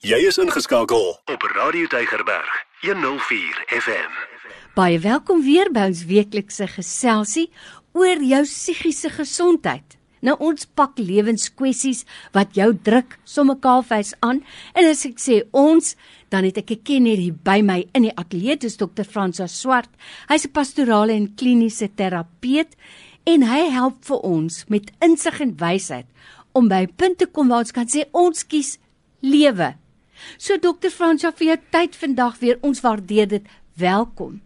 Jy is ingeskakel op Radio Deigerberg 104 FM. Baie welkom weer by ons weeklikse geselsie oor jou psigiese gesondheid. Nou ons pak lewenskwessies wat jou druk somme kaalvuis aan en as ek sê ons dan het ek 'n kenner hier by my in die ateljee dis dokter Fransa Swart. Hy's 'n pastorale en kliniese terapeut en hy help vir ons met insig en wysheid om by 'n punt te kom waar ons kan sê ons kies lewe So dokter Fransja vir jou tyd vandag weer. Ons waardeer dit. Welkom.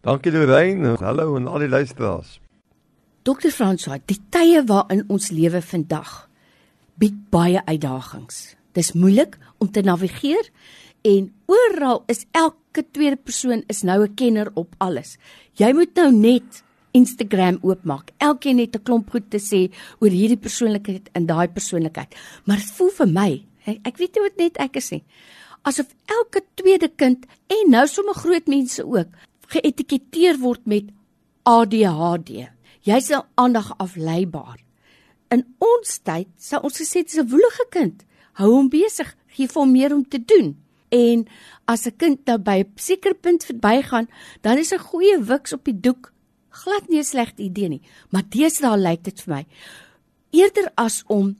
Dankie Lorraine. Hallo aan al die luisteraars. Dokter Fransja, die tye waarin ons lewe vandag bied baie uitdagings. Dis moeilik om te navigeer en oral is elke tweede persoon is nou 'n kenner op alles. Jy moet nou net Instagram oopmaak. Elkeen het 'n klomp goed te sê oor hierdie persoonlikheid en daai persoonlikheid. Maar dit voel vir my Ek, ek weet nie wat net ek is nie. Asof elke tweede kind en nou sommer groot mense ook geetiketeer word met ADHD. Jy's 'n aandag afleibaar. In ons tyd sou ons gesê dis 'n woelige kind. Hou hom besig, gee vir hom meer om te doen. En as 'n kind nou by 'n sekere punt verbygaan, dan is 'n goeie wiks op die doek glad nie 'n slegte idee nie. Maar deesdae lyk dit vir my eerder as om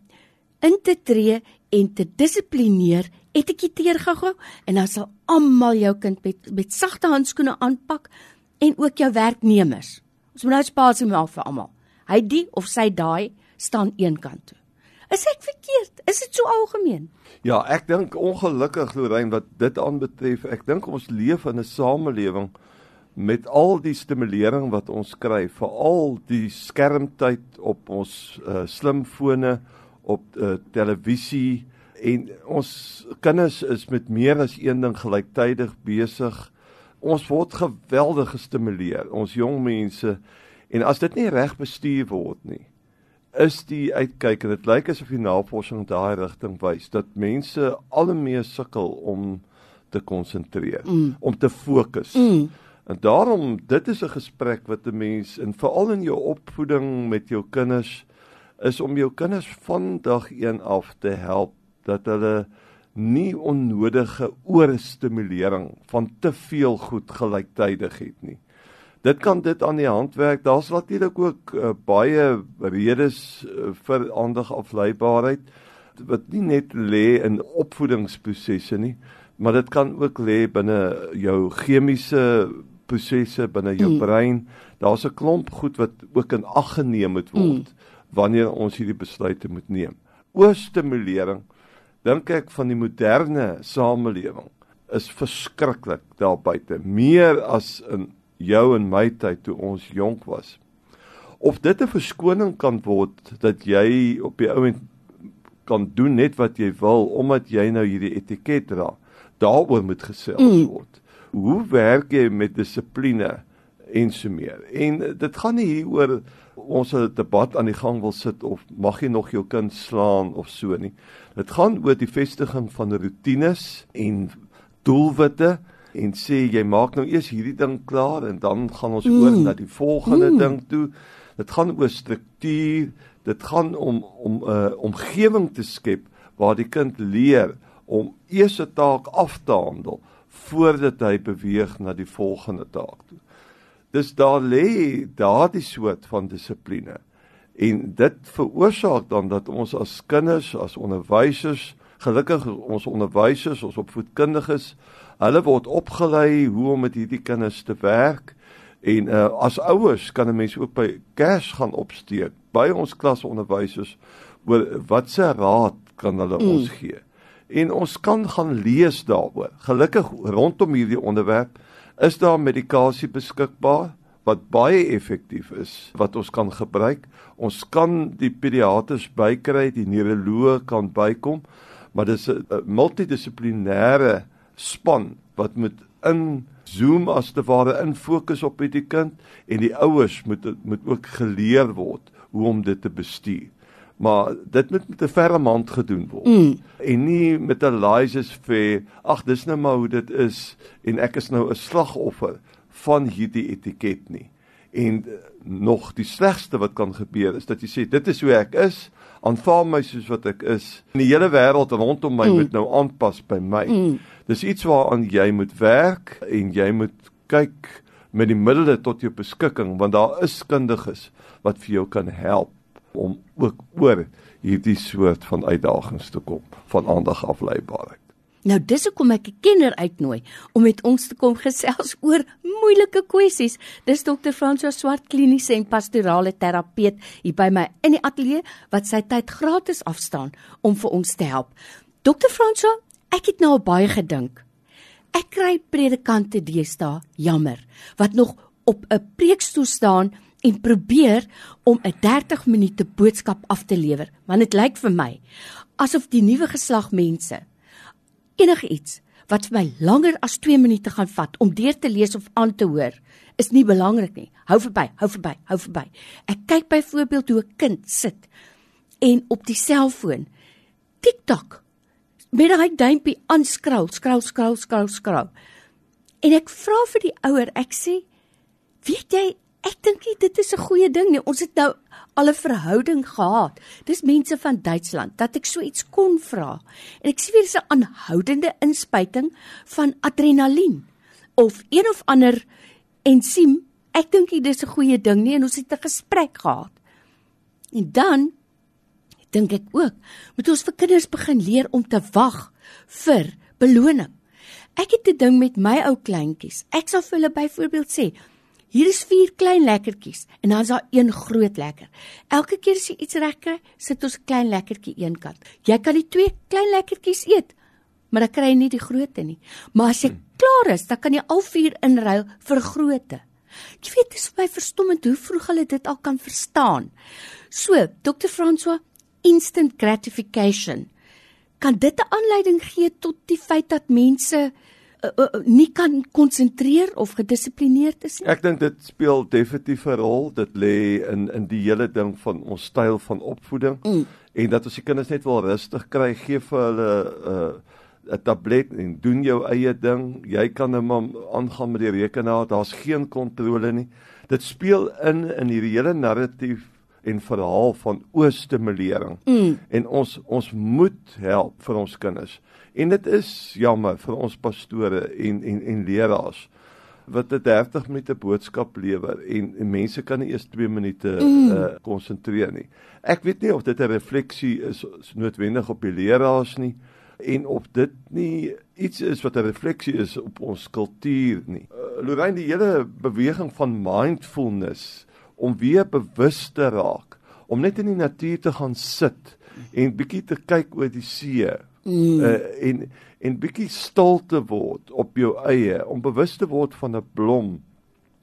in te tree en te dissiplineer, etiketeer gou-gou en dan sal almal jou kind met met sagte handskoene aanpak en ook jou werknemers. Ons moet nou spasie maak vir almal. Hy die of sy daai staan een kant toe. Is ek verkeerd? Is dit so algemeen? Ja, ek dink ongelukkig Lorraine wat dit aanbetref, ek dink ons leef in 'n samelewing met al die stimulering wat ons kry, veral die skermtyd op ons uh, slimfone, op uh, televisie en ons kinders is met meer as een ding gelyktydig besig. Ons word geweldig gestimuleer, ons jong mense. En as dit nie reg bestuur word nie, is die uitkyk en dit lyk asof die navorsing daai rigting wys dat mense al meer sukkel om te konsentreer, mm. om te fokus. Mm. En daarom dit is 'n gesprek wat 'n mens en veral in jou opvoeding met jou kinders is om jou kinders van dag 1 af te help dat hulle nie onnodige oorstimulering van te veel goed gelyktydig het nie. Dit kan dit aan die hand werk. Daar's natuurlik ook uh, baie redes uh, vir aandagafleibaarheid wat nie net lê in opvoedingsprosesse nie, maar dit kan ook lê binne jou chemiese prosesse binne jou mm. brein. Daar's 'n klomp goed wat ook in ag geneem moet word. Mm wanneer ons hierdie besluite moet neem. Oorstimulering dink ek van die moderne samelewing is verskriklik daar buite, meer as in jou en my tyd toe ons jonk was. Of dit 'n verskoning kan word dat jy op die ouend kan doen net wat jy wil omdat jy nou hierdie etiket dra. Daaroor moet gesels mm. word. Hoe werk jy met dissipline en so meer? En dit gaan nie hier oor ons 'n debat aan die gang wil sit of mag jy nog jou kind slaan of so nie. Dit gaan oor die vestiging van rotines en doelwitte en sê jy maak nou eers hierdie ding klaar en dan gaan ons mm. oor na die volgende mm. ding toe. Dit gaan oor struktuur, dit gaan om om 'n uh, omgewing te skep waar die kind leer om eers 'n taak af te handel voordat hy beweeg na die volgende taak toe. Dis daar lê daardie soort van dissipline. En dit veroorsaak dan dat ons as kinders, as onderwysers, gelukkig ons onderwysers, ons opvoedkundiges, hulle word opgelei hoe om met hierdie kinders te werk. En uh, as ouers kan 'n mens ook by kers gaan opsteek by ons klasonderwysers oor wat se raad kan hulle mm. ons gee. En ons kan gaan lees daaroor. Gelukkig rondom hierdie onderwerp is daar medikasie beskikbaar wat baie effektief is wat ons kan gebruik. Ons kan die pediaters bykry, die neuroloog kan bykom, maar dis 'n multidissiplinêre span wat moet in zoom as te ware in fokus op hierdie kind en die ouers moet moet ook geleer word hoe om dit te bestuur. Maar dit moet met 'n ferme hand gedoen word. Mm. En nie met 'n lies fair. Ag, dis nou maar hoe dit is en ek is nou 'n slagoffer van hierdie etiket nie. En uh, nog die slegste wat kan gebeur is dat jy sê dit is hoe ek is, aanvaar my soos wat ek is. En die hele wêreld rondom my mm. moet nou aanpas by my. Mm. Dis iets waaraan jy moet werk en jy moet kyk met die middele tot jou beskikking want daar is kundiges wat vir jou kan help om ook oor hierdie soort van uitdagings te kom van aandag afleibaarheid. Nou dis hoekom ek 'n kenner uitnooi om met ons te kom gesels oor moeilike kwessies. Dis Dr. Fransjo Swart kliniese en pastorale terapeut hier by my in die ateljee wat sy tyd gratis afstaan om vir ons te help. Dr. Fransjo, ek het nou baie gedink. Ek kry predikante deesdae jammer wat nog op 'n preekstoel staan en probeer om 'n 30 minute boodskap af te lewer, want dit lyk vir my asof die nuwe geslag mense enige iets wat vir my langer as 2 minute gaan vat om deur te lees of aan te hoor, is nie belangrik nie. Hou verby, hou verby, hou verby. Ek kyk byvoorbeeld hoe 'n kind sit en op die selfoon TikTok met daai duimpie aanskrol, skrol, skrol, skrol, skrol. En ek vra vir die ouer, ek sê, "Weet jy, Ek dink dit is 'n goeie ding nie. Ons het nou al 'n verhouding gehad. Dis mense van Duitsland dat ek so iets kon vra. En ek sien weer 'n aanhoudende inspuiting van adrenalien of een of ander ensiem. Ek dink dit is 'n goeie ding nie en ons het 'n gesprek gehad. En dan dink ek ook moet ons vir kinders begin leer om te wag vir beloning. Ek het 'n ding met my ou kleintjies. Ek sal vir hulle byvoorbeeld sê, Hier is vier klein lekkertjies en dan is daar een groot lekker. Elke keer as jy iets reg kry, sit ons 'n klein lekkertjie eenkant. Jy kan die twee klein lekkertjies eet, maar dan kry jy nie die grootte nie. Maar as jy hmm. klaar is, dan kan jy al vier inruil vir grootte. Jy weet, dit is my verstommend hoe vroeg hulle dit al kan verstaan. So, Dr. François, instant gratification. Kan dit 'n aanleiding gee tot die feit dat mense uh, uh, nie kan konsentreer of gedissiplineerd is nie. Ek dink dit speel definitief 'n rol. Dit lê in in die hele ding van ons styl van opvoeding mm. en dat ons die kinders net wel rustig kry, gee vir hulle 'n uh, 'n tablet en doen jou eie ding. Jy kan net maar aangaan met die rekenaar. Daar's geen kontrole nie. Dit speel in in hierdie hele narratief en verhaal van oorstimulering. Mm. En ons ons moet help vir ons kinders. En dit is jammer vir ons pastore en en en leraars wat 'n 30 minute boodskap lewer en, en mense kan nie eers 2 minute mm. uh konsentreer nie. Ek weet nie of dit 'n refleksie is, is noodwendig op die leraars nie en of dit nie iets is wat 'n refleksie is op ons kultuur nie. Uh, Lorraine die hele beweging van mindfulness om weer bewus te raak, om net in die natuur te gaan sit en bietjie te kyk oor die see mm. uh, en en bietjie stil te word op jou eie om bewus te word van 'n blom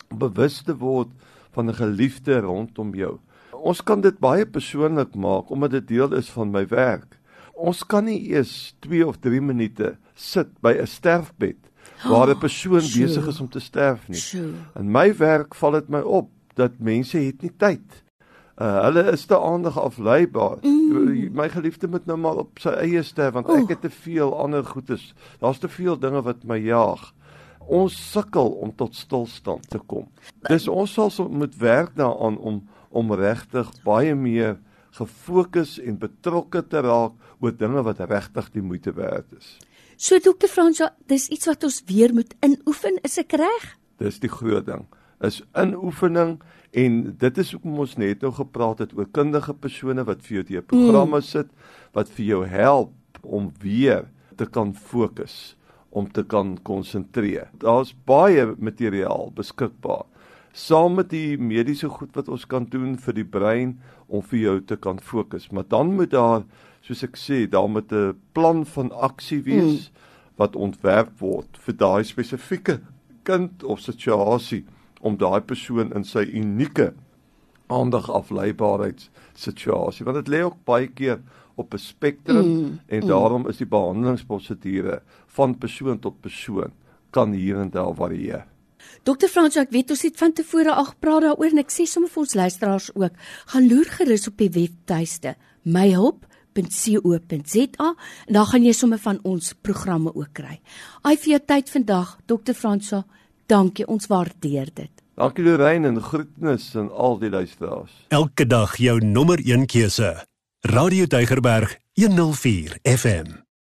om bewus te word van 'n geliefde rondom jou. Ons kan dit baie persoonlik maak omdat dit deel is van my werk. Ons kan nie eers 2 of 3 minute sit by 'n sterfbed waar 'n persoon oh, besig is om te sterf nie. In my werk val dit my op dat mense het nie tyd Uh, hulle is te aandag afleibaar. Mm. My geliefde moet nou maar op sy eie sterf want ek het te veel ander goedes. Daar's te veel dinge wat my jaag. Ons sukkel om tot stilstand te kom. Dis ons sal so moet werk daaraan om om regtig baie meer gefokus en betrokke te raak oor dinge wat regtig die moeite werd is. So dokter Fransjo, dis iets wat ons weer moet inoefen, is ek reg? Dis die groot ding. Is inoefening En dit is hoekom ons net nou gepraat het oor kundige persone wat vir jou die programme mm. sit wat vir jou help om weer te kan fokus, om te kan konsentreer. Daar's baie materiaal beskikbaar saam met die mediese goed wat ons kan doen vir die brein om vir jou te kan fokus. Maar dan moet daar, soos ek sê, daar moet 'n plan van aksie wees mm. wat ontwerp word vir daai spesifieke kind of situasie om daai persoon in sy unieke aandag afleibaarheid situasie want dit lê ook baie keer op 'n spektrum mm, en mm. daarom is die behandelingsprosedure van persoon tot persoon kan hier en daar varieer. Dokter Frans, ek weet ons het van tevore al gepraat daaroor en ek sê sommer vir ons luisteraars ook, gaan loer gerus op die webtuiste myhulp.co.za en daar gaan jy sommer van ons programme ook kry. Ai vir jou tyd vandag, Dokter Fransa, Dankie, ons waardeer dit. Dankie Lorraine en groetnis aan al die luisteraars. Elke dag jou nommer 1 keuse. Radio Deugerberg 104 FM.